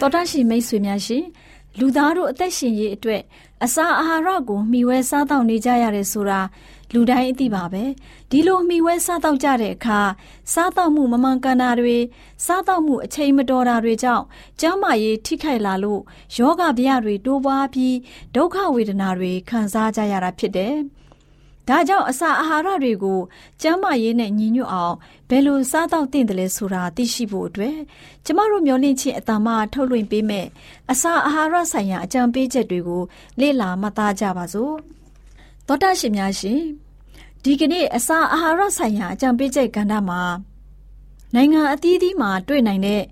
တော်တရှိမိတ်ဆွေများရှင်လူသားတို့အသက်ရှင်ရေးအတွက်အစာအာဟာရကိုမျှဝဲစားတောက်နေကြရတယ်ဆိုတာလူတိုင်းအသိပါပဲဒီလိုမှီဝဲစားတော့ကြတဲ့အခါစားတော့မှုမမှန်ကန်တာတွေစားတော့မှုအချိန်မတော်တာတွေကြောင့်ကျန်းမာရေးထိခိုက်လာလို့ယောဂဗျာတွေတိုးပွားပြီးဒုက္ခဝေဒနာတွေခံစားကြရတာဖြစ်တယ်။ ဒါကြောင့်အစာအာဟာရတွေကိုကျန်းမာရေးနဲ့ညီညွတ်အောင်ဘယ်လိုစားတော့သင့်တယ်လဲဆိုတာသိရှိဖို့အတွက်ကျမတို့မျှဝင့်ခြင်းအတ္တမထုတ်လွှင့်ပေးမယ်အစာအာဟာရဆိုင်ရာအကြံပေးချက်တွေကိုလေ့လာမှတ်သားကြပါစို့။သောတာရှင်များရှင်ဒီကနေ့အစာအာဟာရဆိုင်ရာအကြံပေးချက်ကဏ္ဍမှာနိုင်ငံအသီးသီးမှာတွေ့နိုင်တဲ့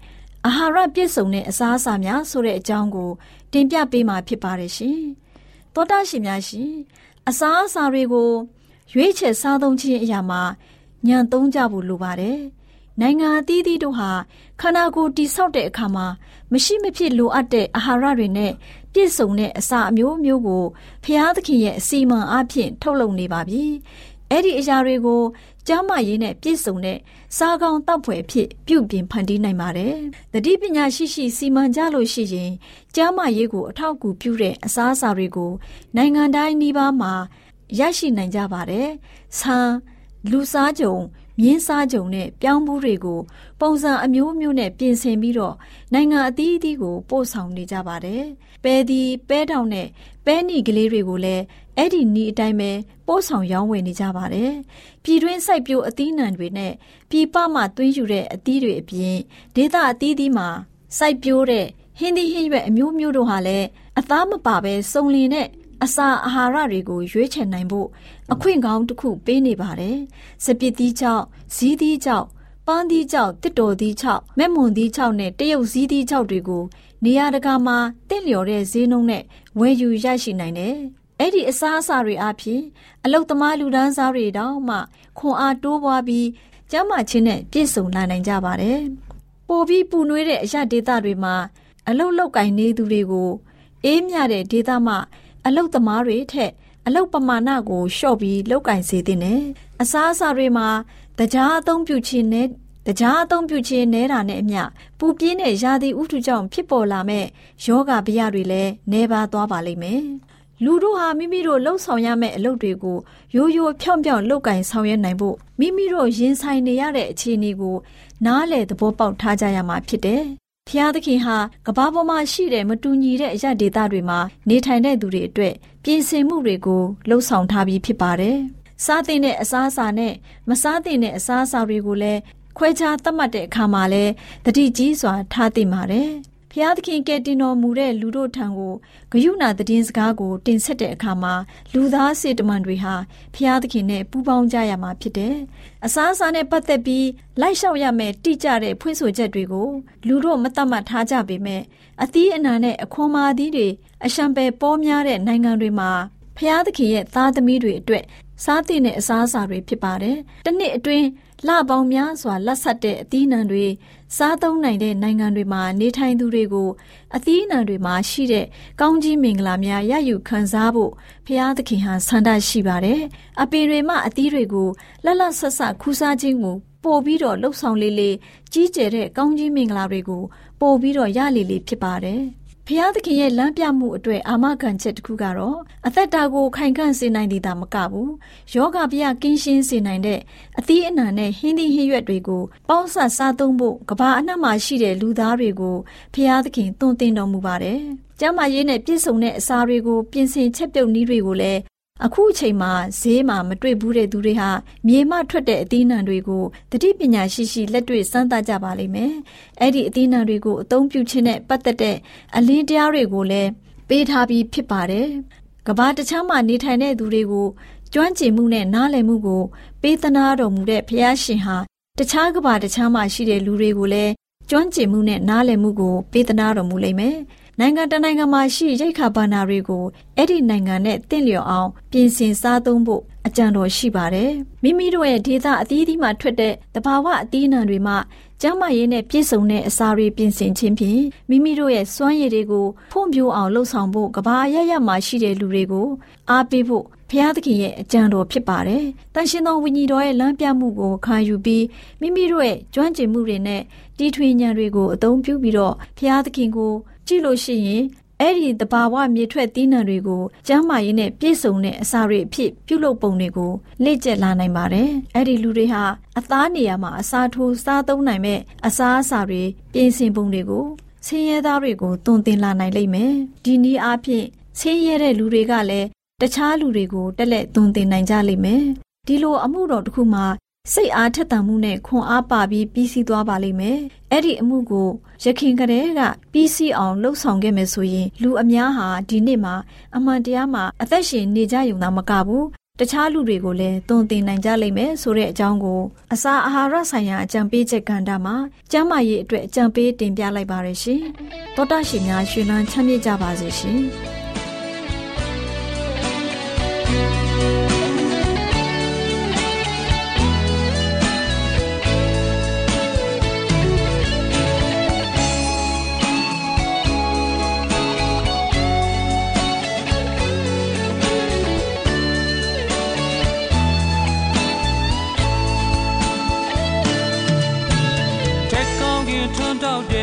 အာဟာရပြည့်စုံတဲ့အစားအစာများဆိုတဲ့အကြောင်းကို တင်ပြပေးမှာဖြစ်ပါတယ်ရှင်။သောတာရှင်များရှင် အစားအစာတွေကိုရွေးချယ်စားသုံးခြင်းအရာမှာညံသုံးကြဖို့လိုပါတယ်။နိုင်ငံအသီးသီးတို့ဟာခန္ဓာကိုယ်တိဆောက်တဲ့အခါမှာမရှိမဖြစ်လိုအပ်တဲ့အာဟာရတွေနဲ့ပြည့်စုံတဲ့အစာအမျိုးမျိုးကိုဖျားသခင်ရဲ့အစီအမံအဖြစ်ထုတ်လုပ်နေပါပြီ။အဲ့ဒီအရာတွေကို ကျမ်းမာရေးနဲ့ပြည့်စုံတဲ့စားကောင်းတောက်ဖွယ်ဖြစ်ပြုပြင်ဖန်တီးနိုင်ပါတယ်။တတိပညာရှိရှိစီမံကြလို့ရှိရင်ကျမ်းမာရေးကိုအထောက်အကူပြုတဲ့အစားအစာတွေကိုနိုင်ငံတိုင်းနှီးပါးမှာရရှိနိုင်ကြပါတယ်။ဆန်လူစားကြုံမြင်းစားကြုံနဲ့ပြောင်းဘူးတွေကိုပုံစံအမျိုးမျိုးနဲ့ပြင်ဆင်ပြီးတော့နိုင်ငံအသီးအသီးကိုပို့ဆောင်နေကြပါတယ်။ပဲဒီပဲတောင်နဲ့ပဲနီကလေးတွေကိုလည်း အဲ့ဒီနီးအတိုင်းပဲပို့ဆောင်ရောင်းဝယ်နေကြပါတယ်။ပြည်တွင်းစိုက်ပျိုးအသီးနှံတွေနဲ့ပြည်ပမှသွင်းယူတဲ့အသီးတွေအပြင်ဒေသအသီးသီးမှာစိုက်ပျိုးတဲ့ဟင်းသီးဟင်းရွက်အမျိုးမျိုးတို့ဟာလည်းအသားမပါပဲစုံလင်တဲ့အစာအာဟာရတွေကိုရွေးချယ်နိုင်ဖို့အခွင့်ကောင်းတစ်ခုပေးနေပါတယ်။စပစ်သီးကြောင့်ဇီးသီးကြောင့်ပန်းသီးကြောင့်တစ်တော်သီးချောက်မဲ့မွန်သီးချောက်နဲ့တရုတ်ဇီးသီးချောက်တွေကိုနေရာတကာမှာတင့်လျော်တဲ့ဈေးနှုန်းနဲ့ဝယ်ယူရရှိနိုင်တယ်။ အဲ့ဒီအစားအစာတွေအပြင်အလုတ်သမားလူဒန်းစားတွေတောင်မှခွန်အားတိုးပွားပြီးကျန်းမာခြင်းနဲ့ပြည့်စုံလာနိုင်ကြပါတယ်။ပိုပြီးပူနွေးတဲ့အရာဒေသတွေမှာအလုတ်လောက်ကင်နေသူတွေကိုအေးမြတဲ့ဒေသမှာအလုတ်သမားတွေထက်အလုတ်ပမာဏကိုလျှော့ပြီးလောက်ကင်စေတဲ့နဲ့အစားအစာတွေမှာတကြားအသုံးပြုခြင်းနဲ့တကြားအသုံးပြုခြင်းနဲတာနဲ့အမျှပူပြင်းတဲ့ရာသီဥတုကြောင့်ဖြစ်ပေါ်လာမဲ့ယောဂဗျတွေလည်းနှဲပါသွားပါလိမ့်မယ်။ လူတို့ဟာမိမိတို့လှုပ်ဆောင်ရမယ့်အလုပ်တွေကိုရိုးရိုးဖြောင့်ဖြောင့်လုပ်ကင်ဆောင်ရွက်နိုင်ဖို့မိမိတို့ရင်ဆိုင်နေရတဲ့အခြေအနေကို နားလည်သဘောပေါက်ထားကြရမှာဖြစ်တယ်။ဖျားသခင်ဟာကဘာပေါ်မှာရှိတဲ့မတူညီတဲ့အရာဒေသတွေမှာနေထိုင်တဲ့သူတွေအတွက်ပြင်ဆင်မှုတွေကိုလှုပ်ဆောင်ထားပြီးဖြစ်ပါတယ်။စားသင့်တဲ့အစားအစာနဲ့မစားသင့်တဲ့အစားအစာတွေကိုလည်းခွဲခြားသတ်မှတ်တဲ့အခါမှာလည်းတတိကြီးစွာထားသိပါတယ်။ ဖျားသခင်ကဲတင်တော်မူတဲ့လူတို့ထံကိုဂယုဏသတင်းစကားကို တင်ဆက်တဲ့အခါမှာလူသားစေတမန်တွေဟာဖျားသခင်နဲ့ပူးပေါင်းကြရမှာဖြစ်တယ်။အစားအစာနဲ့ပတ်သက်ပြီးလိုက်လျှောက်ရမယ့်တိကျတဲ့ဖွင့်ဆိုချက်တွေကိုလူတို့မတတ်မှတ်ထားကြပေမဲ့အသီးအနှံနဲ့အခွန်မာသီးတွေအရှံပယ်ပေါများတဲ့နိုင်ငံတွေမှာဖျားသခင်ရဲ့သားသမီးတွေအတွက်စားသင့်တဲ့အစားအစာတွေဖြစ်ပါတယ်။တစ်နှစ်အတွင်း လပေါင်းများစွာလက်ဆက်တဲ့အသီးနှံတွေစားသုံးနိုင်တဲ့နိုင်ငံတွေမှာနေထိုင်သူတွေကိုအသီးနှံတွေမှာရှိတဲ့ကောင်းကြီးမင်္ဂလာများရယူခံစားဖို့ဖျားသခင်ဟာဆန္ဒရှိပါတယ်။အပင်တွေမှအသီးတွေကိုလက်လက်ဆက်ဆက်ခူးစားခြင်းကိုပို့ပြီးတော့လှုပ်ဆောင်လေးလေးကြီးကျယ်တဲ့ကောင်းကြီးမင်္ဂလာတွေကိုပို့ပြီးတော့ရလေလေဖြစ်ပါတယ်။ ဖျားသခင်ရဲ့လမ်းပြမှုအတွက်အာမခံချက်တစ်ခုကတော့အသက်တာကိုခိုင်ခန့်စေနိုင်သည်သာမကဘူးယောဂဗျကင်းရှင်းစေနိုင်တဲ့အသီးအနှံနဲ့ဟင်းသီးဟင်းရွက်တွေကိုပေါင်းဆက်စားသုံးဖို့ကဘာအနှံ့မှာရှိတဲ့လူသားတွေကိုဖျားသခင်သွန်သင်တော်မူပါတယ်။ကျမ်းမာရေးနဲ့ပြည့်စုံတဲ့အစာတွေကိုပြင်ဆင်ချက်ပြုတ်နည်းတွေကိုလည်း အခုအချိန်မှာဈေးမှာမတွေ့ဘူးတဲ့သူတွေဟာမြေမှထွက်တဲ့အသီးနှံတွေကိုတတိပညာရှိရှိလက်တွေ့စမ်းသပ်ကြပါလိမ့်မယ်။အဲ့ဒီအသီးနှံတွေကိုအသုံးပြုခြင်းနဲ့ပတ်သက်တဲ့အလင်းတရားတွေကိုလည်းပေးထားပြီးဖြစ်ပါတယ်။ကဘာတခြားမှာနေထိုင်တဲ့သူတွေကိုကျွမ်းကျင်မှုနဲ့နားလည်မှုကို ပေးသနာတော်မူတဲ့ဘုရားရှင်ဟာတခြားကဘာတခြားမှာရှိတဲ့လူတွေကိုလည်းကျွမ်းကျင်မှုနဲ့နားလည်မှုကိုပေးသနာတော်မူလိမ့်မယ်။ နိုင်ငံတနိုင်ငံမှာရှိရိတ်ခါဘာနာတွေကိုအဲ့ဒီနိုင်ငံနဲ့တင့်လျော်အောင်ပြင်ဆင်စားသုံးဖို့အကြံတော်ရှိပါတယ်။မိမိတို့ရဲ့ဒေသအသီးသီးမှာထွက်တဲ့တဘာဝအသီးအနှံတွေမှာကျန်းမာရေးနဲ့ပြည့်စုံတဲ့အစာတွေပြင်ဆင်ခြင်းဖြင့်မိမိတို့ရဲ့စွမ်းရည်တွေကိုဖွံ့ဖြိုးအောင်လှုပ်ဆောင်ဖို့ကဘာရရမှာရှိတဲ့လူတွေကိုအားပေးဖို့ဖျားသခင်ရဲ့အကြံတော်ဖြစ်ပါတယ်။တန်ရှင်သောဝိညာဉ်တော်ရဲ့လမ်းပြမှုကိုခံယူပြီးမိမိတို့ရဲ့ကျွမ်းကျင်မှုတွေနဲ့တီထွေဉာဏ်တွေကိုအသုံးပြုပြီးတော့ဖျားသခင်ကို ကြည့်လို့ရှိရင်အဲ့ဒီတဘာဝမြေထွက်သီးနှံတွေကိုကျမ်းမာရေးနဲ့ပြည့်စုံတဲ့အစာတွေအဖြစ်ပြုလုပ်ပုံတွေကိုလေ့ကျက်လာနိုင်ပါတယ်။အဲ့ဒီလူတွေဟာအသားနေရာမှာအစာထိုးစားသုံးနိုင်မဲ့အစာအစာတွေပြင်ဆင်ပုံတွေကိုဆင်းရဲသားတွေကိုတွင်တင်လာနိုင်လိမ့်မယ်။ဒီနည်းအားဖြင့်ဆင်းရဲတဲ့လူတွေကလည်းတခြားလူတွေကိုတက်လက်တွင်တင်နိုင်ကြလိမ့်မယ်။ဒီလိုအမှုတော်တစ်ခုမှာ စိတ်အားထက်သန်မှုနဲ့ခွန်အားပါပြီးပြီးစီးသွားပါလိမ့်မယ်။အဲ့ဒီအမှုကိုရခင်ကလေးကပြီးစီးအောင်လှုပ်ဆောင်ခဲ့မယ်ဆိုရင်လူအများဟာဒီနေ့မှာအမှန်တရားမှာအသက်ရှင်နေကြရုံသာမကဘူးတခြားလူတွေကိုလည်းသွန်သင်နိုင်ကြလိမ့်မယ်ဆိုတဲ့အကြောင်းကိုအစာအာဟာရဆိုင်ရာအကြံပေးချက်ကဏ္ဍမှာကျန်းမာရေးအတွက်အကြံပေးတင်ပြလိုက်ပါရရှင်။သောတာရှင်များရှင်လန်းချမ်းမြေ့ကြပါစေရှင်။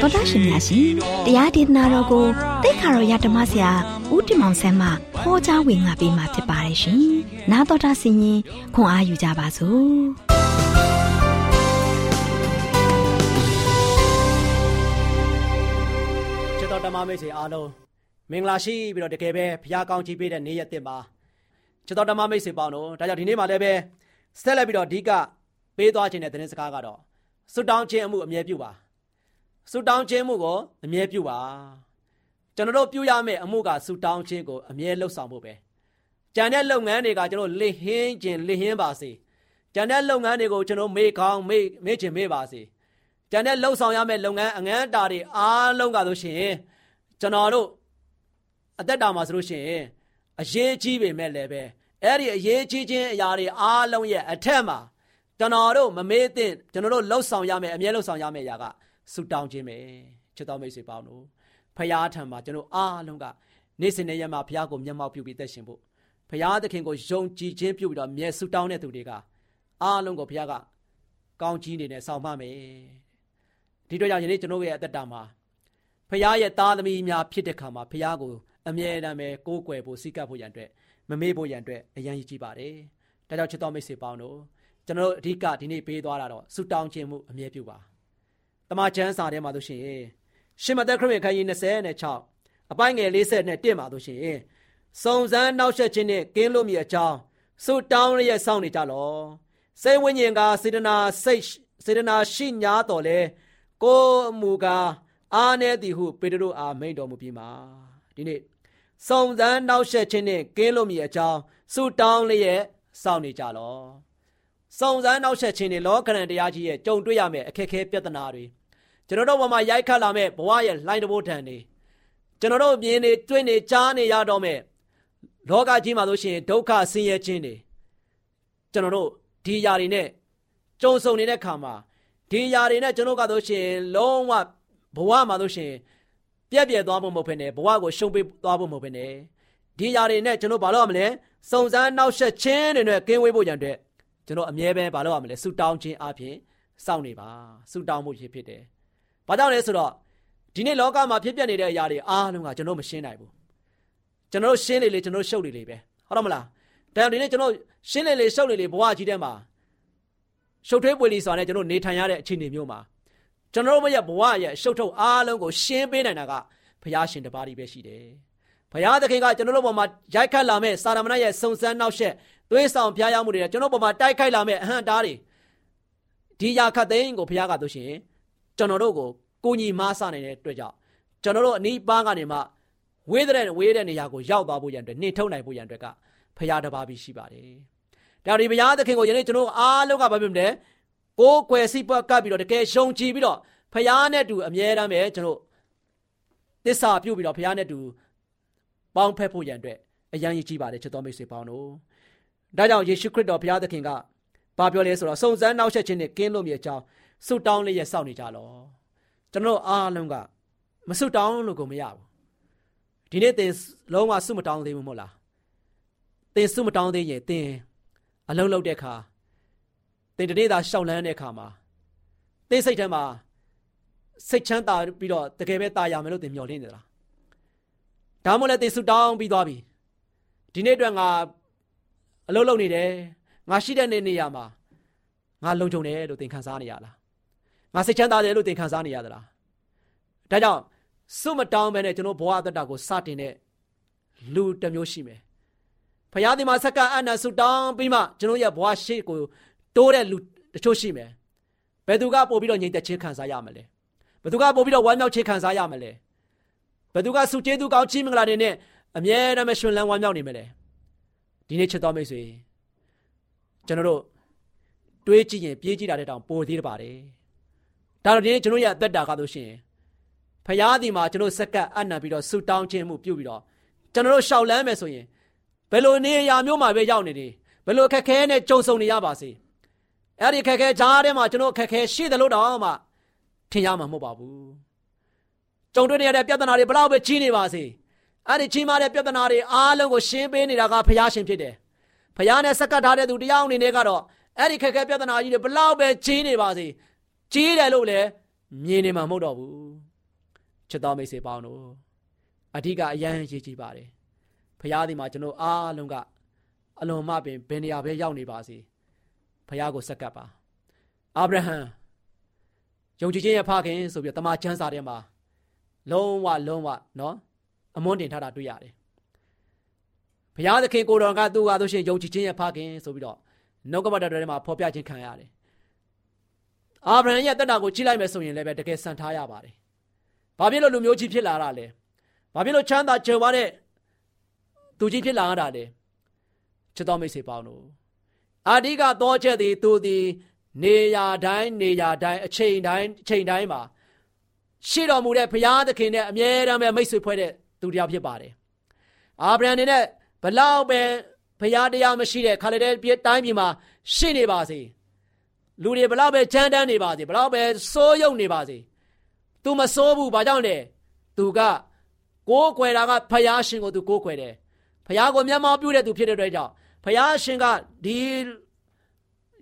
တော်တာရှင်များရှင်တရားဒေသနာတော်ကိုတိတ်ခါတော်ရဓမ္မဆရာဦးတင်မောင်ဆန်းမှဟောကြားဝင်ငါပေးมาဖြစ်ပါတယ်ရှင်။နာတော်တာဆင်ရင်ခွန်အားယူကြပါစို့။ချစ်တော်ဓမ္မမိတ်ဆွေအားလုံးမင်္ဂလာရှိပြီးတော့တကယ်ပဲဘုရားကောင်းချီးပေးတဲ့နေ့ရက်တင်ပါချစ်တော်ဓမ္မမိတ်ဆွေပေါင်းတို့ဒါကြောင့်ဒီနေ့မှလည်းပဲဆက်လက်ပြီးတော့အဓိကပေးသွားခြင်းတဲ့သတင်းစကားကတော့ဆွတောင်းခြင်းအမှုအမြဲပြုပါ ဆူတောင်းခြင်းမှုကိုအမြဲပြုပါကျွန်တော်တို့ပြုရမယ့်အမှုကဆူတောင်းခြင်းကိုအမြဲလှုပ်ဆောင်ဖို့ပဲကြံတဲ့လုပ်ငန်းတွေကကျွန်တော်လစ်ဟင်းခြင်းလစ်ဟင်းပါစေကြံတဲ့လုပ်ငန်းတွေကိုကျွန်တော်မေ့ကောင်းမေ့မေ့ခြင်းမေ့ပါစေကြံတဲ့လှုပ်ဆောင်ရမယ့်လုပ်ငန်းအငန်းတာတွေအားလုံးကဆိုရှင်ကျွန်တော်တို့အသက်တာမှာဆိုလို့ရှိရင်အရေးကြီးပေမဲ့လည်းပဲအဲ့ဒီအရေးကြီးခြင်းအရာတွေအားလုံးရဲ့အထက်မှာကျွန်တော်တို့မမေ့သင့်ကျွန်တော်တို့လှုပ်ဆောင်ရမယ့်အမြဲလှုပ်ဆောင်ရမယ့်အရာက ဆုတောင်းခြင်းပဲချစ်တော်မိတ်ဆွေပေါင်းတို့ဖရာထံမှာကျွန်တော်အားလုံးကနေ့စဉ်နဲ့ရက်မှာဖရာကိုမျက်မှောက်ပြုပြီးသက်ရှင်ဖို့ဖရာသခင်ကိုယုံကြည်ခြင်းပြုပြီးတော့မြဲဆုတောင်းတဲ့သူတွေကအားလုံးကိုဖရာကကောင်းကြီးနေနဲ့ဆောင်မမယ်ဒီတော့ကြောင့်ယနေ့ကျွန်တော်ရဲ့အသက်တာမှာဖခင်ရဲ့သားသမီးများဖြစ်တဲ့ခါမှာဖခင်ကိုအမြဲတမ်းပဲကိုးကွယ်ဖို့စိတ်ကပ်ဖို့ရန်အတွက်မမေ့ဖို့ရန်အတွက်အရန်ရည်ကြည့်ပါတယ်ဒါကြောင့်ချစ်တော်မိတ်ဆွေပေါင်းတို့ကျွန်တော်တို့အဓိကဒီနေ့ပေးသွားတာတော့ဆုတောင်းခြင်းမှုအမြဲပြုပါ တမန်ကျမ်းစာထဲမှာဆိုရှင်ရှင်မသက်ခရစ်ခန်းကြီး26အပိုင်းငယ်40နဲ့1မှာဆိုရှင်စုံစမ်းနှောက်ယှက်ခြင်းနဲ့ကင်းလို့မြည်အကြောင်းဆုတောင်းရရဲ့စောင့်နေကြလော စိတ်ဝိညာဉ်ကစေတနာစိတ်စေတနာရှိညာတော်လဲကိုမူကားအားနေသည်ဟုပေတရုအားမိန့်တော်မူပြီးမှာဒီနေ့စုံစမ်းနှောက်ယှက်ခြင်းနဲ့ကင်းလို့မြည်အကြောင်းဆုတောင်းလျက်စောင့်နေကြလော စုံစမ်းနှောက်ယှက်ခြင်းနဲ့လောကရန်တရားကြီးရဲ့ကြုံတွေ့ရမယ့်အခက်အခဲပြဿနာတွေကျွန်တော်တို့ဘဝမှာရိုက်ခတ်လာမဲ့ဘဝရဲ့လှိုင်းတဘိုးထန်တွေကျွန်တော်တို့မြင်နေတွေ့နေကြားနေရတော့မဲ့လောကကြီးမှာဆိုရှင်ဒုက္ခဆင်းရဲခြင်းတွေကျွန်တော်တို့ဒီຢာတွေနဲ့ကြုံဆုံနေတဲ့ခါမှာဒီຢာတွေနဲ့ကျွန်တော်ကတော့ရှင်လုံးဝဘဝမှာဆိုရှင်ပြက်ပြက်သွားဖို့မဟုတ်ဘဲနဲ့ဘဝကိုရှုံးပေးသွားဖို့မဟုတ်ဘဲနဲ့ဒီຢာတွေနဲ့ကျွန်တော်ဘာလို့ရမလဲစုံစမ်းနှောက်ယှက်ခြင်းတွေနဲ့ကင်းဝေးဖို့ရန်အတွ က်ကျွန်တော်အမြဲပဲဘာလို့ရမလဲဆူတောင်းခြင်းအပြင်စောင့်နေပါဆူတောင်းမှုဖြစ်ဖြစ်တယ်။ဘာကြောင့်လဲဆိုတော့ဒီနေ့လောကမှာဖြစ်ပျက်နေတဲ့အရာတွေအားလုံးကကျွန်တော်မရှင်းနိုင်ဘူး။ကျွန်တော်ရှင်းလေလေကျွန်တော်ရှုပ်လေလေပဲဟုတ်တော့မလား။ဒါကြောင့်ဒီနေ့ကျွန်တော်ရှင်းလေလေရှုပ်လေလေဘဝကြီးထဲမှာရှုပ်ထွေးပွေလီစွာနဲ့ကျွန်တော်နေထိုင်ရတဲ့အခြေအနေမျိုးမှာကျွန်တော်တို့ရဲ့ဘဝရဲ့ရှုပ်ထုတ်အားလုံးကိုရှင်းပေးနိုင်တာကဘုရားရှင်တပါးကြီးပဲရှိတယ်။ဘုရားသခင်ကကျွန်တော်တို့ပေါ်မှာရိုက်ခတ်လာမဲ့စာရမဏေရဲ့စုံစမ်းနှောက်ယှက် သွေးဆောင်ဖျားယောင်းမှုတွေကျွန်တော်ပေါ်မှာတိုက်ခိုက်လာမဲ့အဟံတားတွေဒီရာခတ်သိန်းကိုဘုရားကတို့ရှင်ကျွန်တော်တို့ကိုကိုညီမားစနေတဲ့အတွက်ကြောင့်ကျွန်တော်တို့အနီးပန်းကနေမှဝေးတဲ့ဝေးတဲ့နေရာကိုရောက်သွားဖို့ရန်အတွက်နှင်ထုတ်နိုင်ဖို့ရန်အတွက်ကဘုရားတပါးပြီးရှိပါတယ်။ဒါဒီဘုရားသခင်ကိုယနေ့ကျွန်တော်အားလုံးကဘာဖြစ်မလဲကိုးကွယ်စိတ်ပွက်ကပ်ပြီးတော့တကယ်ရှုံကြည်ပြီးတော့ဖခင်နဲ့တူအမြဲတမ်းပဲကျွန်တော်တစ္ဆာပြုတ်ပြီးတော့ဖခင်နဲ့တူပေါင်းဖက်ဖို့ရန်အတွက်အရန်ကြီးကြည့်ပါတယ်ချစ်တော်မိတ်ဆွေပေါင်းတို့ ဒါကြောင့်ယေရှုခရစ်တော်ဘုရားသခင်ကဘာပြောလဲဆိုတော့စုံစမ်းနှောက်ယှက်ခြင်းနဲ့ကင်းလို့မြေအကြောင်းဆုတောင်းလေးရစောင့်နေကြလောကျွန်တော်အားလုံးကမဆုတောင်းလို့ကိုမရဘူးဒီနေ့သင်လုံးဝဆုမတောင်းသေးဘူးမဟုတ်လားသင်ဆုမတောင်းသေးရင်သင်အလုံးလုံးတဲ့အခါသင်တနေ့သာရှောက်လန်းတဲ့အခါမှာသင်စိတ်ထဲမှာစိတ်ချမ်းသာပြီးတော့တကယ်ပဲตายရမယ်လို့သင်မျှော်လင့်နေသလားဒါမှမဟုတ်လည်းသင်ဆုတောင်းပြီးသွားပြီဒီနေ့အတွက်ငါ အလုပ်လုပ်နေတယ်ငါရှိတဲ့နေနေရာမှာငါလုံခြုံတယ်လို့သင်ခံစားနေရလားငါစိတ်ချမ်းသာတယ်လို့သင်ခံစားနေရသလားဒါကြောင့်စွမတောင်းပဲနဲ့ကျွန်တော်ဘဝအတ္တကိုစတင်တဲ့လူတစ်မျိုးရှိမယ်ဖခင်ဒီမှာစက္ကအနဆုတောင်းပြီးမှကျွန်တော်ရဲ့ဘဝရှိကိုတိုးတဲ့လူတချို့ရှိမယ်ဘယ်သူကပို့ပြီးတော့ငြိမ်သက်ခြင်းခံစားရမလဲဘယ်သူကပို့ပြီးတော့ဝမ်းမြောက်ခြင်းခံစားရမလဲဘယ်သူကစုကျေးသူကောင်းချီးမင်္ဂလာတွေနဲ့အမြဲတမ်းရှင်လန်းဝမ်းမြောက်နေမလဲ ဒီနေ့ချစ်တော်မိတ်ဆွေကျွန်တော်တို့တွေးကြည့်ရင်ပြေးကြည့်တာတဲ့တောင်ပိုသေးတယ်ပါတယ်ဒါတော့ဒီနေ့ကျွန်တော်ရဲ့အသက်တာကားလို့ရှိရင်ဖရာဒီမှာကျွန်တော်စက္ကပ်အနံပြီးတော့ဆူတောင်းခြင်းမှုပြုပြီးတော့ကျွန်တော်တို့ရှောက်လန်းမယ်ဆိုရင်ဘယ်လိုနေရာမျိုးမှာပဲရောက်နေတယ်ဘယ်လိုခက်ခဲနဲ့ကြုံဆုံနေရပါစေအဲ့ဒီခက်ခဲကြားထဲမှာကျွန်တော်ခက်ခဲရှိတယ်လို့တော့မှထင်ရမှာမဟုတ်ပါဘူးကြုံတွေ့နေရတဲ့ပြဿနာတွေဘလောက်ပဲကြီးနေပါစေ အဲ့ဒီကြီးမားတဲ့ပြဿနာတွေအားလုံးကိုရှင်းပေးနေတာကဘုရားရှင်ဖြစ်တယ်ဘုရားနဲ့စက္ကပ်ထားတဲ့သူတရားအနေနဲ့ကတော့အဲ့ဒီခက်ခဲပြဿနာကြီးတွေဘလောက်ပဲကြီးနေပါစေကြီးတယ်လို့လည်းမြင်နေမှာမဟုတ်တော့ဘူးချစ်တော်မိတ်ဆွေပေါင်းတို့အဓိကအရန်ရေးကြည့်ပါတယ်ဘုရားဒီမှာကျွန်တော်အားလုံးကအလွန်မှပင်ဘယ်နေရာပဲရောက်နေပါစေဘုရားကိုစက္ကပ်ပါအာဗြဟံယုံကြည်ခြင်းရဲ့ဖခင်ဆိုပြီးတမန်ကျမ်းစာထဲမှာလုံးဝလုံးဝနော် အမွန်းတင်ထားတာတွေ့ရတယ်ဘုရားသခင်ကိုတော်ကသူ့ဟာဆိုရှင်ယုံကြည်ခြင်းရဲ့ဖခင်ဆိုပြီးတော့နှုတ်ကပတ်တော်ထဲမှာဖော်ပြခြင်းခံရတယ်အာဗြဟံရဲ့တက်တာကိုကြည့်လိုက်မယ်ဆိုရင်လည်းပဲတကယ်စံထားရပါတယ်ဘာဖြစ်လို့လူမျိုးကြီးဖြစ်လာတာလဲဘာဖြစ်လို့ချမ်းသာကြွယ်ဝတဲ့သူကြီးဖြစ်လာရတာလဲချစ်တော်မိတ်ဆွေပေါင်းတို့အာဒီကတော့ချက်သည်သူသည်နေရာတိုင်းနေရာတိုင်းအချိန်တိုင်းအချိန်တိုင်းမှာရှိတော်မူတဲ့ဘုရားသခင်နဲ့အမြဲတမ်းပဲမိတ်ဆွေဖွဲ့တဲ့ သူတစ်ယောက်ဖြစ်ပါတယ်အာဗြဟံနေနဲ့ဘလောက်ပဲဘုရားတရားမရှိတဲ့ခါလေတဲ့ပြည်တိုင်းပြည်မှာရှိနေပါစေလူတွေဘလောက်ပဲချမ်းတမ်းနေပါစေဘလောက်ပဲစိုးရုံနေပါစေသူမစိုးဘူးဘာကြောင့်လဲသူကကိုးကွယ်တာကဘုရားရှင်ကိုသူကိုးကွယ်တယ်ဘုရားကိုမျက်မှောက်ပြုတဲ့သူဖြစ်တဲ့အတွက်ကြောင့်ဘုရားရှင်ကဒီ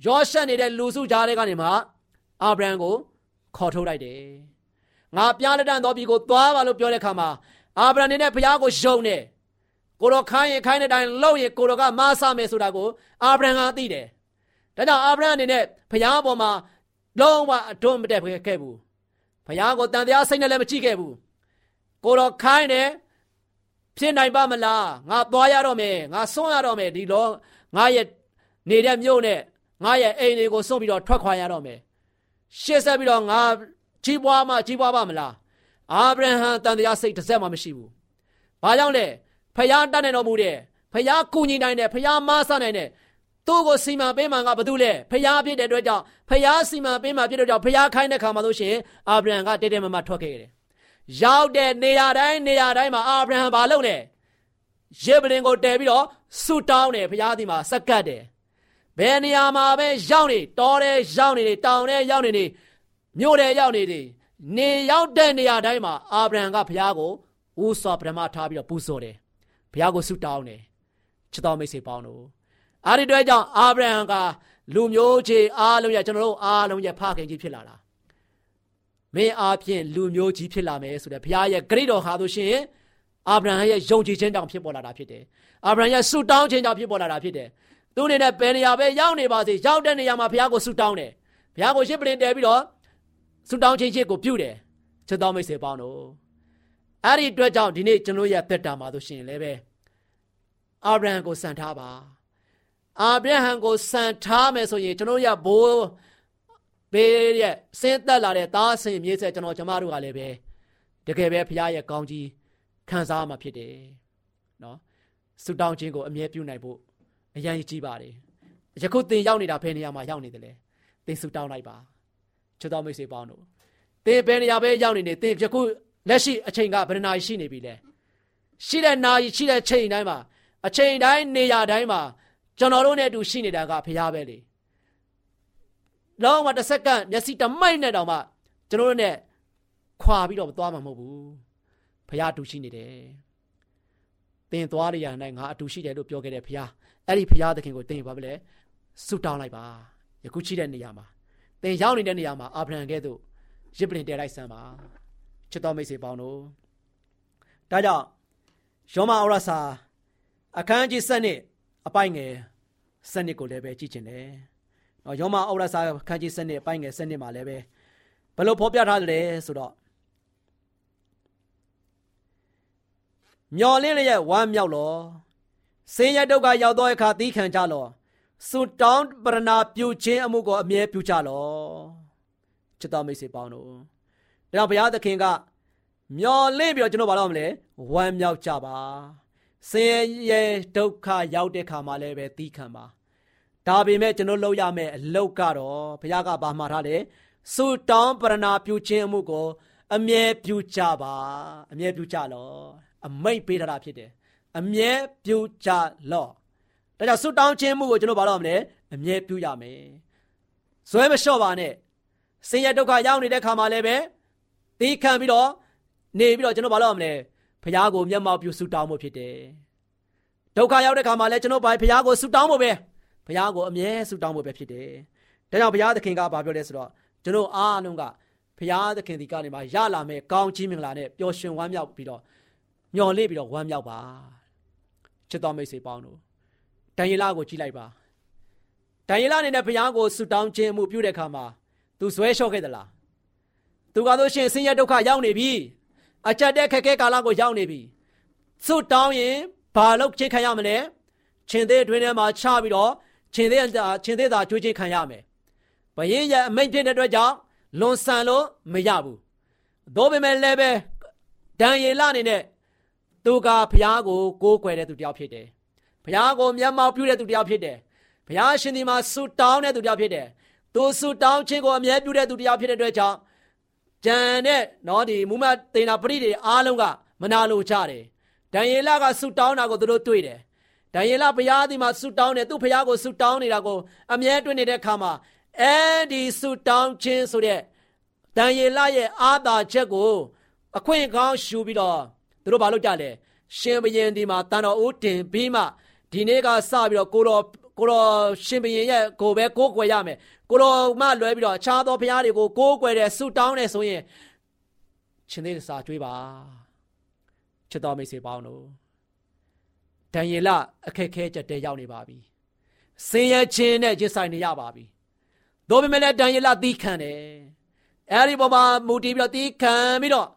ယောရှက်နေတဲ့လူစုကြားတွေကနေမှအာဗြဟံကိုခေါ်ထုတ်လိုက်တယ်ငါပြားလက်တန်တော်ပြီကိုသွားပါလို့ပြောတဲ့အခါမှာ အာဗြဟံနေနဲ့ဘုရားကိုယုံတယ်ကိုတော်ခိုင်းရင်ခိုင်းတဲ့အတိုင်းလုပ်ရင်ကိုတော်ကမားဆမယ်ဆိုတာကိုအာဗြဟံကသိတယ်ဒါကြောင့်အာဗြဟံအနေနဲ့ဘုရားပေါ်မှာလုံးဝအတွန်းမတက်ခဲ့ဘူးဘုရားကိုတန်တရားစိတ်နဲ့လည်းမကြည့်ခဲ့ဘူးကိုတော်ခိုင်းတယ်ဖြစ်နိုင်ပါမလားငါသွားရတော့မယ်ငါဆွန့်ရတော့မယ်ဒီလောငါရဲ့နေတဲ့မြို့နဲ့ငါရဲ့အိမ်တွေကိုစွန့်ပြီးတော့ထွက်ခွာရတော့မယ်ရှေ့ဆက်ပြီးတော့ငါကြီးပွားမှကြီးပွားပါမလား အာဗြဟံတန်တရားစိတ်တစ်စက်မှမရှိဘူးဘာကြောင့်လဲဖျားတတ်နိုင်တော်မူတယ်ဖျားကူညီနိုင်တယ်ဖျားမဆနိုင်တယ်သူ့ကိုစီမံပေးမှကဘာလို့လဲဖျားဖြစ်တဲ့အတွက်ကြောင့်ဖျားစီမံပေးမှဖြစ်တဲ့ကြောင့်ဖျားခိုင်းတဲ့ခါမှာလို့ရှိရင်အာဗြဟံကတဲတဲမမထွက်ခဲ့တယ်ရောက်တဲ့နေရာတိုင်းနေရာတိုင်းမှာအာဗြဟံဘာလုပ်လဲယေဗရင်ကိုတဲပြီးတော့ဆူတောင်းတယ်ဖျားဒီမှာစက္ကတ်တယ်ဘယ်နေရာမှာပဲရောက်နေတောထဲရောက်နေတောင်ထဲရောက်နေနေမြို့ထဲရောက်နေတယ် နေရောက်တဲ့နေရာတိုင်းမှာအာဗြဟံကဘုရားကိုဦးစွာပထမထားပြီးတော့ပူဇော်တယ်ဘုရားကိုဆုတောင်းတယ်ချစ်တော်မိတ်ဆွေပေါင်းတို့အားဒီတွေ့ကြောင့်အာဗြဟံကလူမျိုးကြီးအားလုံးရဲ့ကျွန်တော်တို့အားလုံးရဲ့ဖခင်ကြီးဖြစ်လာတာမင်းအားဖြင့်လူမျိုးကြီးဖြစ်လာမယ်ဆိုတဲ့ဘုရားရဲ့ဂရိတော်ဟာဆိုရှင်အာဗြဟံရဲ့ယုံကြည်ခြင်းကြောင့်ဖြစ်ပေါ်လာတာဖြစ်တယ်အာဗြဟံရဲ့ဆုတောင်းခြင်းကြောင့်ဖြစ်ပေါ်လာတာဖြစ်တယ်သူအနေနဲ့ဘယ်နေရာပဲရောက်နေပါစေရောက်တဲ့နေရာမှာဘုရားကိုဆုတောင်းတယ်ဘုရားကိုရှစ်ပလင်တဲပြီးတော့ ဆုတောင်းခြင်းချင်းကိုပြုတယ်ချစ်တော်မိတ်ဆွေပေါင်းတို့အဲ့ဒီအတွက်ကြောင့်ဒီနေ့ကျွန်တော်ရဲ့သက်တာမှာဆိုရှင်လည်းပဲအာဗြဟံကိုစံထားပါအာဗြဟံကိုစံထားမယ်ဆိုရင်ကျွန်တော်ရဲ့ဘိုးဘေးရဲ့ဆင်းသက်လာတဲ့သားဆင်မြေးဆက်ကျွန်တော်ကျမတို့ကလည်းပဲတကယ်ပဲဘုရားရဲ့ကောင်းကြီးခံစားမှာဖြစ်တယ်နော်ဆုတောင်းခြင်းကိုအမြဲပြုနိုင်ဖို့အရန်ကြီးပါတယ်ယခုသင်ရောက်နေတာဘယ်နေရာမှာရောက်နေတယ်လဲသင်ဆုတောင်းလိုက်ပါ ချစ်တော်မိတ်ဆွေပေါင်းတို့သင်ဘယ်နေရာပဲရောက်နေနေသင်ယခုလက်ရှိအချိန်ကဘယ်နာရှိနေပြီလဲရှိတဲ့နာရီရှိတဲ့ချိန်တိုင်းမှာအချိန်တိုင်းနေရာတိုင်းမှာကျွန်တော်တို့နဲ့အတူရှိနေတာကဖရားပဲလေလောကတစ်စက္ကန့်မျက်စိတမိုက်နဲ့တောင်မှကျွန်တော်တို့နဲ့ခွာပြီးတော့သွားမှာမဟုတ်ဘူးဖရားအတူရှိနေတယ်သင်သွားရရနိုင်ငါအတူရှိတယ်လို့ပြောခဲ့တဲ့ဖရားအဲ့ဒီဖရားသခင်ကိုသင်ဘာပဲလဲဆုတောင်းလိုက်ပါယခုရှိတဲ့နေရာမှာ သင်ရောက်နေတဲ့နေရာမှာအာဗြဟံကဲ့သို့ရစ်ပလင်တဲလိုက်စမ်းပါချစ်တော်မိတ်ဆွေပေါင်းတို့ဒါကြောင့်ယောမဩရစာအခန်းကြီး7နှစ်အပိုင်ငယ်7နှစ်ကိုလည်းပဲကြည့်ချင်တယ်။နော်ယောမဩရစာအခန်းကြီး7နှစ်အပိုင်ငယ်7နှစ်မှာလည်းပဲဘယ်လိုဖော်ပြထားသလဲဆိုတော့မျော်လင့်လျက်ဝမ်းမြောက်လောဆင်းရဲဒုက္ခရောက်သောအခါသီးခံကြလော စွတောင်းပရဏာပြုခြင်းအမှုကိုအမြဲပြုကြလောချစ်တော်မိတ်ဆွေပေါင်းတို့ဒါကြောင့်ဘုရားသခင်ကမျော်လင့်ပြီးတော့ကျွန်တော်ဘာလို့မလဲဝမ်းမြောက်ကြပါဆင်းရဲဒုက္ခရောက်တဲ့ခါမှာလည်းပဲသီးခံပါဒါပေမဲ့ကျွန်တော်လုပ်ရမယ့်အလုပ်ကတော့ဘုရားကဘာမှထားတယ်စွတောင်းပရဏာပြုခြင်းအမှုကိုအမြဲပြုကြပါအမြဲပြုကြလောအမိတ်ပေးထားတာဖြစ်တယ်အမြဲပြုကြလော ဒါကြောင့်ဆုတောင်းခြင်းမှုကိုကျွန်တော်ဘာလို့မလဲအမြဲပြုရမယ်ဇွဲမလျှော့ပါနဲ့ဆင်းရဲဒုက္ခရောက်နေတဲ့ခါမှာလည်းပဲတီးခံပြီးတော့နေပြီးတော့ကျွန်တော်ဘာလို့မလဲဖះကိုမျက်မှောက်ပြုဆုတောင်းဖို့ဖြစ်တယ်ဒုက္ခရောက်တဲ့ခါမှာလည်းကျွန်တော်ဘာဖះကိုဆုတောင်းဖို့ပဲဖះကိုအမြဲဆုတောင်းဖို့ပဲဖြစ်တယ်ဒါကြောင့်ဘုရားသခင်ကဘာပြောလဲဆိုတော့ကျွန်တော်အားလုံးကဘုရားသခင်ဒီကနေမှရလာမဲ့ကောင်းချီးမင်္ဂလာနဲ့ပျော်ရွှင်ဝမ်းမြောက်ပြီးတော့ညော်လေးပြီးတော့ဝမ်းမြောက်ပါချစ်တော်မိတ်ဆွေပေါင်းတို့ ဒံယေလကိုကြည့်လိုက်ပါဒံယေလအနေနဲ့ဘုရားကိုဆုတောင်းခြင်းမှုပြုတဲ့အခါမှာသူဇွဲလျှော့ခဲ့သလားသူကဆိုရှင်ဆင်းရဲဒုက္ခရောက်နေပြီအကြက်တဲ့ခက်ခဲကာလကိုရောက်နေပြီဆုတောင်းရင်ဘာလို့ချင်းခံရမလဲချင်းသေးအတွင်းထဲမှာချပြီးတော့ချင်းသေးချင်းသေးသာကြွေးချင်းခံရမယ်ဘယင်းရဲ့အမိန့်ဖြစ်တဲ့အတွက်ကြောင့်လွန်ဆန်လို့မရဘူးသို့ပေမဲ့လည်းပဲဒံယေလအနေနဲ့သူကဘုရားကိုကိုးကွယ်တဲ့သူတယောက်ဖြစ်တယ် ဘုရားကိုမျက်မှောက်ပြုတဲ့သူတယောက်ဖြစ်တယ်ဘုရားရှင်ဒီမှာဆုတောင်းတဲ့သူတယောက်ဖြစ်တယ်သူဆုတောင်းခြင်းကိုအမြဲပြုတဲ့သူတယောက်ဖြစ်တဲ့အတွက်ကြောင့်ဂျန်နဲ့နော်ဒီမူမတ်တေနာပရိတွေအားလုံးကမနာလိုကြတယ်ဒံယေလကဆုတောင်းတာကိုသူတို့တွေ့တယ်ဒံယေလဘုရားဒီမှာဆုတောင်းတယ်သူဘုရားကိုဆုတောင်းနေတာကိုအမြဲတွေ့နေတဲ့အခါမှာအဲဒီဆုတောင်းခြင်းဆိုတဲ့ဒံယေလရဲ့အာသာချက်ကို အခွင့်ကောင်းရှူပြီးတော့သူတို့ဘာလုပ်ကြလဲရှင်ဘရင်ဒီမှာတန်တော်ဦးတင်ပြီးမှ ဒီနေ့ကစပြီးတော့ကိုတော်ကိုတော်ရှင်ဘရင်ရဲ့ကိုပဲကိုးကွယ်ရမယ်ကိုတော်မှလွဲပြီးတော့အခြားသောဘုရားတွေကိုကိုးကွယ်တယ်ဆုတောင်းတယ်ဆိုရင်ရှင်သေးစာကြွေးပါချစ်တော်မိတ်ဆွေပေါင်းတို့ဒံယေလအခက်ခဲကြတဲ့ရောက်နေပါပြီဆင်းရဲခြင်းနဲ့ရင်ဆိုင်နေရပါပြီတို့ပေမဲ့လည်းဒံယေလသီးခံတယ်အဲဒီပေါ်မှာမူတည်ပြီးတော့သီးခံပြီးတော့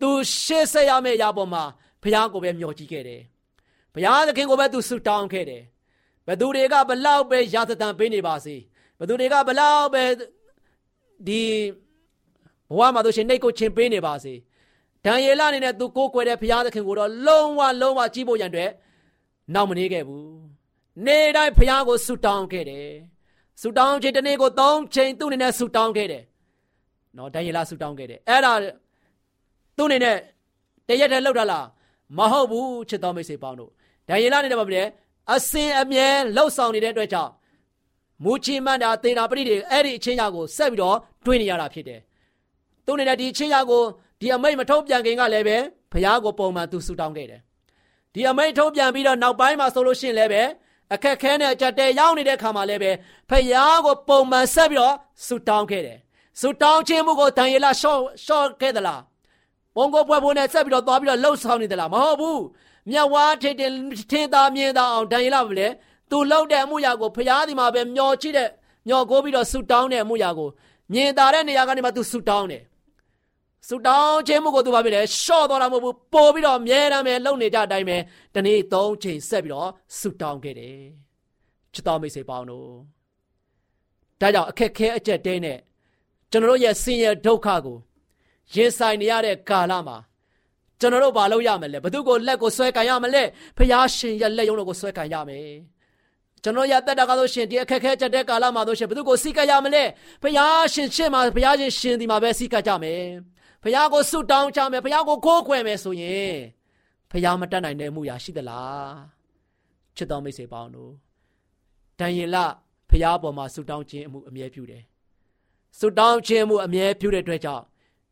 သူရှေ့ဆက်ရမယ့်အရာပေါ်မှာဘုရားကိုပဲမျှော်ကြည့်ခဲ့တယ် ဘုရားသခင်ကိုပဲသူဆုတောင်းခဲ့တယ်ဘသူတွေကဘလောက်ပဲရာသတန်ပေးနေပါစေဘသူတွေကဘလောက်ပဲဒီဘဝမှာတို့ရှင်နှိတ်ကိုချင်းပေးနေပါစေဒံယေလအနေနဲ့သူကိုးကွယ်တဲ့ဘုရားသခင်ကိုတော့လုံးဝလုံးဝကြည့်ဖို့ရန်အတွက်နောက်မနေခဲ့ဘူးနေတိုင်းဘုရားကိုဆုတောင်းခဲ့တယ်ဆုတောင်းချိန်တစ်နေ့ကို၃ချိန်သူ့အနေနဲ့ဆုတောင်းခဲ့တယ်နော်ဒံယေလဆုတောင်းခဲ့တယ်အဲ့ဒါသူ့အနေနဲ့တရက်တည်းလောက်တာလား မဟုတ်ဘူးချစ်တော်မိတ်ဆွေပေါင်းတို့ဒံယေလအနေနဲ့ဘာဖြစ်လဲအစင်အမြဲလှုပ်ဆောင်နေတဲ့အတွက်ကြောင့်မူချီမန်တာသေနာပရိတွေအဲ့ဒီအချင်းရာကိုဆက်ပြီးတော့တွင်းနေရတာဖြစ်တယ်သူ့အနေနဲ့ဒီအချင်းရာကိုဒီအမိတ်မထုတ်ပြန်ခင်ကလည်းပဲဘုရားကိုပုံမှန်သူဆူတောင်းခဲ့တယ်ဒီအမိတ်ထုတ်ပြန်ပြီးတော့နောက်ပိုင်းမှာဆိုလို့ရှိရင်လည်းပဲအခက်ခဲနဲ့အကြတဲ့ရောက်နေတဲ့ခါမှာလည်းပဲဖယားကိုပုံမှန်ဆက်ပြီးတော့ဆူတောင်းခဲ့တယ်ဆူတောင်းခြင်းမှုကိုဒံယေလရှော့ရှော့ခဲ့သလား ပုံကိုပွဲဖို့နဲ့ဆက်ပြီးတော့သွားပြီးတော့လှုပ်ဆောင်နေသလားမဟုတ်ဘူးမြတ်ဝါထေတင်ထင်သာမြင်သာအောင်ဒံယေလပဲလေသူလှုပ်တဲ့အမှုရာကိုဖယားဒီမှာပဲမျောချိတဲ့မျောကိုပြီးတော့ဆူတောင်းတဲ့အမှုရာကိုမြင်သာတဲ့နေရာကနေမှသူဆူတောင်းတယ်ဆူတောင်းခြင်းမှုကိုသူဘာဖြစ်လဲရှော့တော့တာမဟုတ်ဘူးပို့ပြီးတော့အမြဲတမ်းပဲလုံနေကြအတိုင်းပဲတနေ့သုံးချိန်ဆက်ပြီးတော့ဆူတောင်းခဲ့တယ်ချစ်တော်မိတ်ဆွေပေါင်းတို့ဒါကြောင့်အခက်ခဲအကျက်တဲနဲ့ကျွန်တော်တို့ရဲ့ဆင်းရဲဒုက္ခကို ရင်ဆိုင်နေရတဲ့ကာလမှာကျွန်တော်တို့ဘာလုပ်ရမလဲဘသူကိုလက်ကိုဆွဲကန်ရမလဲဖျားရှင်ရဲ့လက်ရုံးတော်ကိုဆွဲကန်ရမယ်ကျွန်တော်ရတက်တာကဆိုရှင်ဒီအခက်ခဲချက်တဲ့ကာလမှာဆိုရှင်ဘသူကိုစိတ်ကရမလဲဖျားရှင်ရှင်းမှာဖျားရှင်ရှင်ဒီမှာပဲစိတ်ကကြမယ်ဖះကိုဆုတောင်းချမယ်ဖះကိုကိုးကွယ်မယ်ဆိုရင်ဖះမတတ်နိုင်တဲ့မှုရာရှိသလားချစ်တော်မိတ်ဆွေပေါင်းတို့ဒံယေလဖះပေါ်မှာဆုတောင်းခြင်းအမှုအမြဲပြုတယ်ဆုတောင်းခြင်းမှုအမြဲပြုတဲ့အတွက်ကြောင့်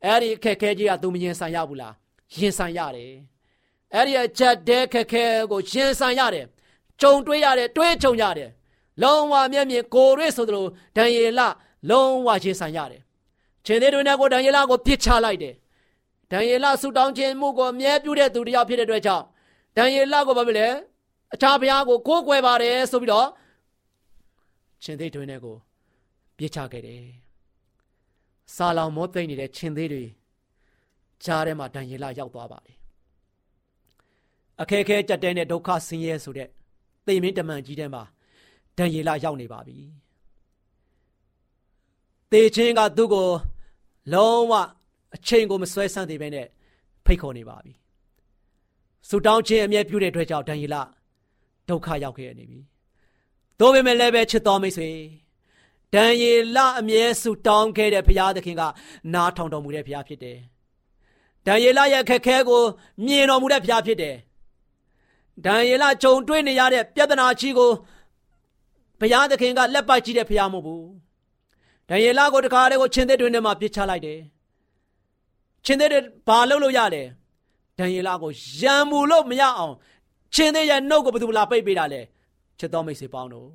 အဲ့ဒီအခက်ခဲကြီးကသူမရင်ဆိုင်ရဘူးလားရင်ဆိုင်ရတယ်အဲ့ဒီအချက်တဲခက်ခဲကိုရင်ဆိုင်ရတယ်ကြုံတွေးရတယ်တွေးကြုံရတယ်လုံးဝမျက်မြင်ကိုယ်ရွေးဆိုသလိုဒံယေလလုံးဝရင်ဆိုင်ရတယ်ခြေသေးတွေနဲ့ကိုဒံယေလကိုပြစ်ချလိုက်တယ်ဒံယေလဆူတောင်းခြင်းမှုကိုအမြဲပြုတဲ့သူတစ်ယောက်ဖြစ်တဲ့အတွက်ကြောင့်ဒံယေလကိုဘာဖြစ်လဲအခြားဘုရားကိုကိုးကွယ်ပါတယ်ဆိုပြီးတော့ခြေသေးတွေနဲ့ကိုပြစ်ချခဲ့တယ် စာလောင်မောသိမ့်နေတဲ့ခြေသေးတွေကြားထဲမှာဒံယေလရောက်သွားပါတယ်အခက်အခဲကြက်တဲနဲ့ဒုက္ခဆင်းရဲဆိုတဲ့သိမင်းတမန်ကြီးထဲမှာဒံယေလရောက်နေပါပြီတေချင်းကသူ့ကိုလုံးဝအချိန်ကိုမဆွဲဆန့်သေးပဲနဲ့ဖိတ်ခေါ်နေပါပြီဆူတောင်းခြင်းအမြဲပြုတဲ့အတွက်ကြောင့်ဒံယေလဒုက္ခရောက်ခဲ့နေပြီသို့ပေမဲ့လည်းပဲချစ်တော်မိတ်ဆွေ ဒံယေလအမြဲဆူတောင်းခဲ့တဲ့ဘုရားသခင်ကနားထောင်တော်မူတဲ့ဘုရားဖြစ်တယ်ဒံယေလရဲ့ခက်ခဲကိုမြင်တော်မူတဲ့ဘုရားဖြစ်တယ်ဒံယေလကြုံတွေ့နေရတဲ့ပြဿနာကြီးကိုဘုရားသခင်ကလက်ပိုက်ကြည့်တဲ့ဘုရားမဟုတ်ဘူးဒံယေလကိုတခါတည်းကိုချင်းသေးတွင်ထဲမှာပြစ်ချလိုက်တယ်ချင်းသေးတွေဘာလုပ်လို့ရလဲဒံယေလကိုရံမူလို့မရအောင်ချင်းသေးရဲ့နှုတ်ကိုဘယ်သူလာပိတ်ပေးတာလဲချစ်တော်မိတ်ဆွေပေါင်းတို့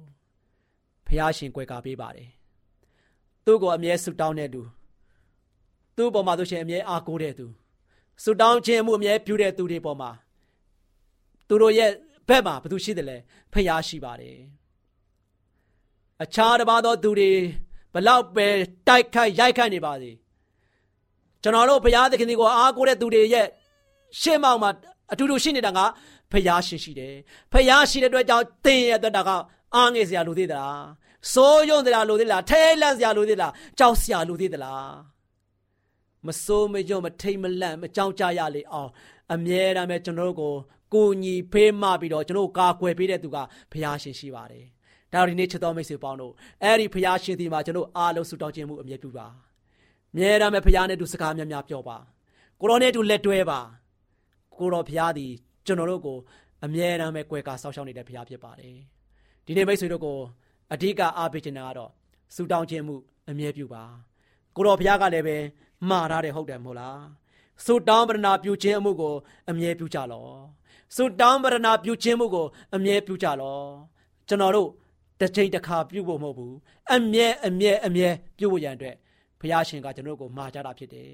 ဖះရှင်ကြွယ်ကာပေးပါတယ်သူ့ကိုအမြဲဆုတောင်းတဲ့သူသူ့ပေါ်မှာဆိုရှင်အမြဲအားကိုးတဲ့သူဆုတောင်းခြင်းမှုအမြဲပြုတဲ့သူတွေပေါ်မှာသူတို့ရဲ့ဘက်မှာဘယ်သူရှိတယ်လဲဖះရှိပါတယ်အခြားတစ်ပါးသောသူတွေဘလောက်ပဲတိုက်ခိုက်ရိုက်ခတ်နေပါစေကျွန်တော်တို့ဘုရားသခင်ကိုအားကိုးတဲ့သူတွေရဲ့ရှေ့မောက်မှာအတူတူရှိနေတာကဘုရားရှင်ရှိတယ်ဘုရားရှိတဲ့အတွက်ကြောင့်သင်ရဲ့အတွက်တာက အားငယ်စရာလိုသေးသလားစိုးရုံသလားလိုသေးလားထဲလန့်စရာလိုသေးလားကြောက်စရာလိုသေးသလားမစိုးမယုံမထိတ်မလန့်မကြောက်ကြရလေအောင်အမြဲတမ်းပဲကျွန်တော်တို့ကိုကိုညီဖေးမပြီးတော့ကျွန်တော်ကာကွယ်ပေးတဲ့သူကဘုရားရှင်ရှိပါတယ်ဒါဒီနေ့ချစ်တော်မိတ်ဆွေပေါင်းတို့အဲ့ဒီဖခင်ရှင်ဒီမှာကျွန်တော်အားလုံးဆုတောင်းခြင်းမှုအမြဲပြုပါမြဲတမ်းပဲဖခင်နဲ့တူစကားများများပြောပါကိုရောနဲ့တူလက်တွဲပါကိုရောဖခင်ဒီကျွန်တော်တို့ကိုအမြဲတမ်းပဲကြွယ်ကာဆောက်ရှောက်နေတဲ့ဖခင်ဖြစ်ပါတယ် ဒီနေ့မိတ်ဆွေတို့ကိုအဓိကအားပေးခြင်းကတော့ဆုတောင်းခြင်းမှုအမြဲပြုပါကိုရောဖခင်ကလည်းပဲမှားထားတယ်ဟုတ်တယ်မဟုတ်လားဆုတောင်းပရဏာပြုခြင်းအမှုကိုအမြဲပြုကြလောဆုတောင်းပရဏာပြုခြင်းမှုကိုအမြဲပြုကြလောကျွန်တော်တို့တစ်ချိန်တစ်ခါပြုဖို့မဟုတ်ဘူးအမြဲအမြဲအမြဲပြုဖို့ရန်အတွက်ဘုရားရှင်ကကျွန်တော်ကိုမှာကြတာဖြစ်တယ်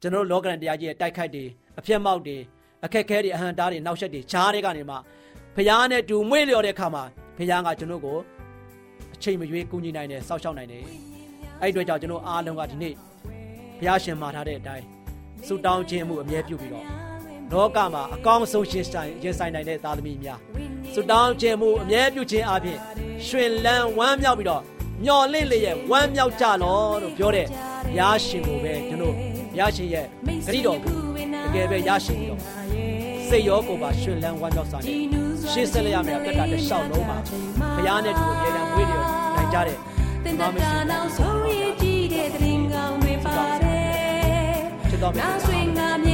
ကျွန်တော်လောကရန်တရားကြီးရဲ့တိုက်ခိုက်တွေအပြတ်မောက်တွေအခက်ခဲတွေအဟံတားတွေနောက်ဆက်တွေဂျားတွေကနေမှဘုရားနဲ့တူမွေ့လျော်တဲ့အခါမှာ ဘုရားကကျွန်တော်ကိုအချိန်မရွေးကူညီနိုင်တယ်စောင့်ရှောက်နိုင်တယ်အဲ့အတွက်ကြောင့်ကျွန်တော်အားလုံးကဒီနေ့ဘုရားရှင်မှာထားတဲ့အတိုင်းဆုတောင်းခြင်းမှုအမြဲပြုပြီးတော့လောကမှာအကောင်းဆုံးရှင်ဆိုင်ရင်ဆိုင်နိုင်တဲ့သားသမီးများဆုတောင်းခြင်းမှုအမြဲပြုခြင်းအပြင်ရှင်လန်းဝမ်းမြောက်ပြီးတော့မျော်လင့်လျက်ဝမ်းမြောက်ကြလောလို့ပြောတဲ့ဘုရားရှင်ကိုပဲကျွန်တော်ဘုရားရှင်ရဲ့ဂရိတော်ကိုတကယ်ပဲရရှိပြီးတော့စိတ်ရောကိုယ်ပါရှင်လန်းဝမ်းမြောက်စွာနဲ့ ရှေ့ဆက်လျရမယ်အသက်တာတစ်လျှောက်လုံးမှာဘုရားနဲ့တူအမြဲတမ်းဝေးလျော်နိုင်ကြတဲ့တင်တာနောက်ဆုံးရည်ကြည့်တဲ့တရင်ကောင်းတွေပါတယ်ချစ်တော်မြတ်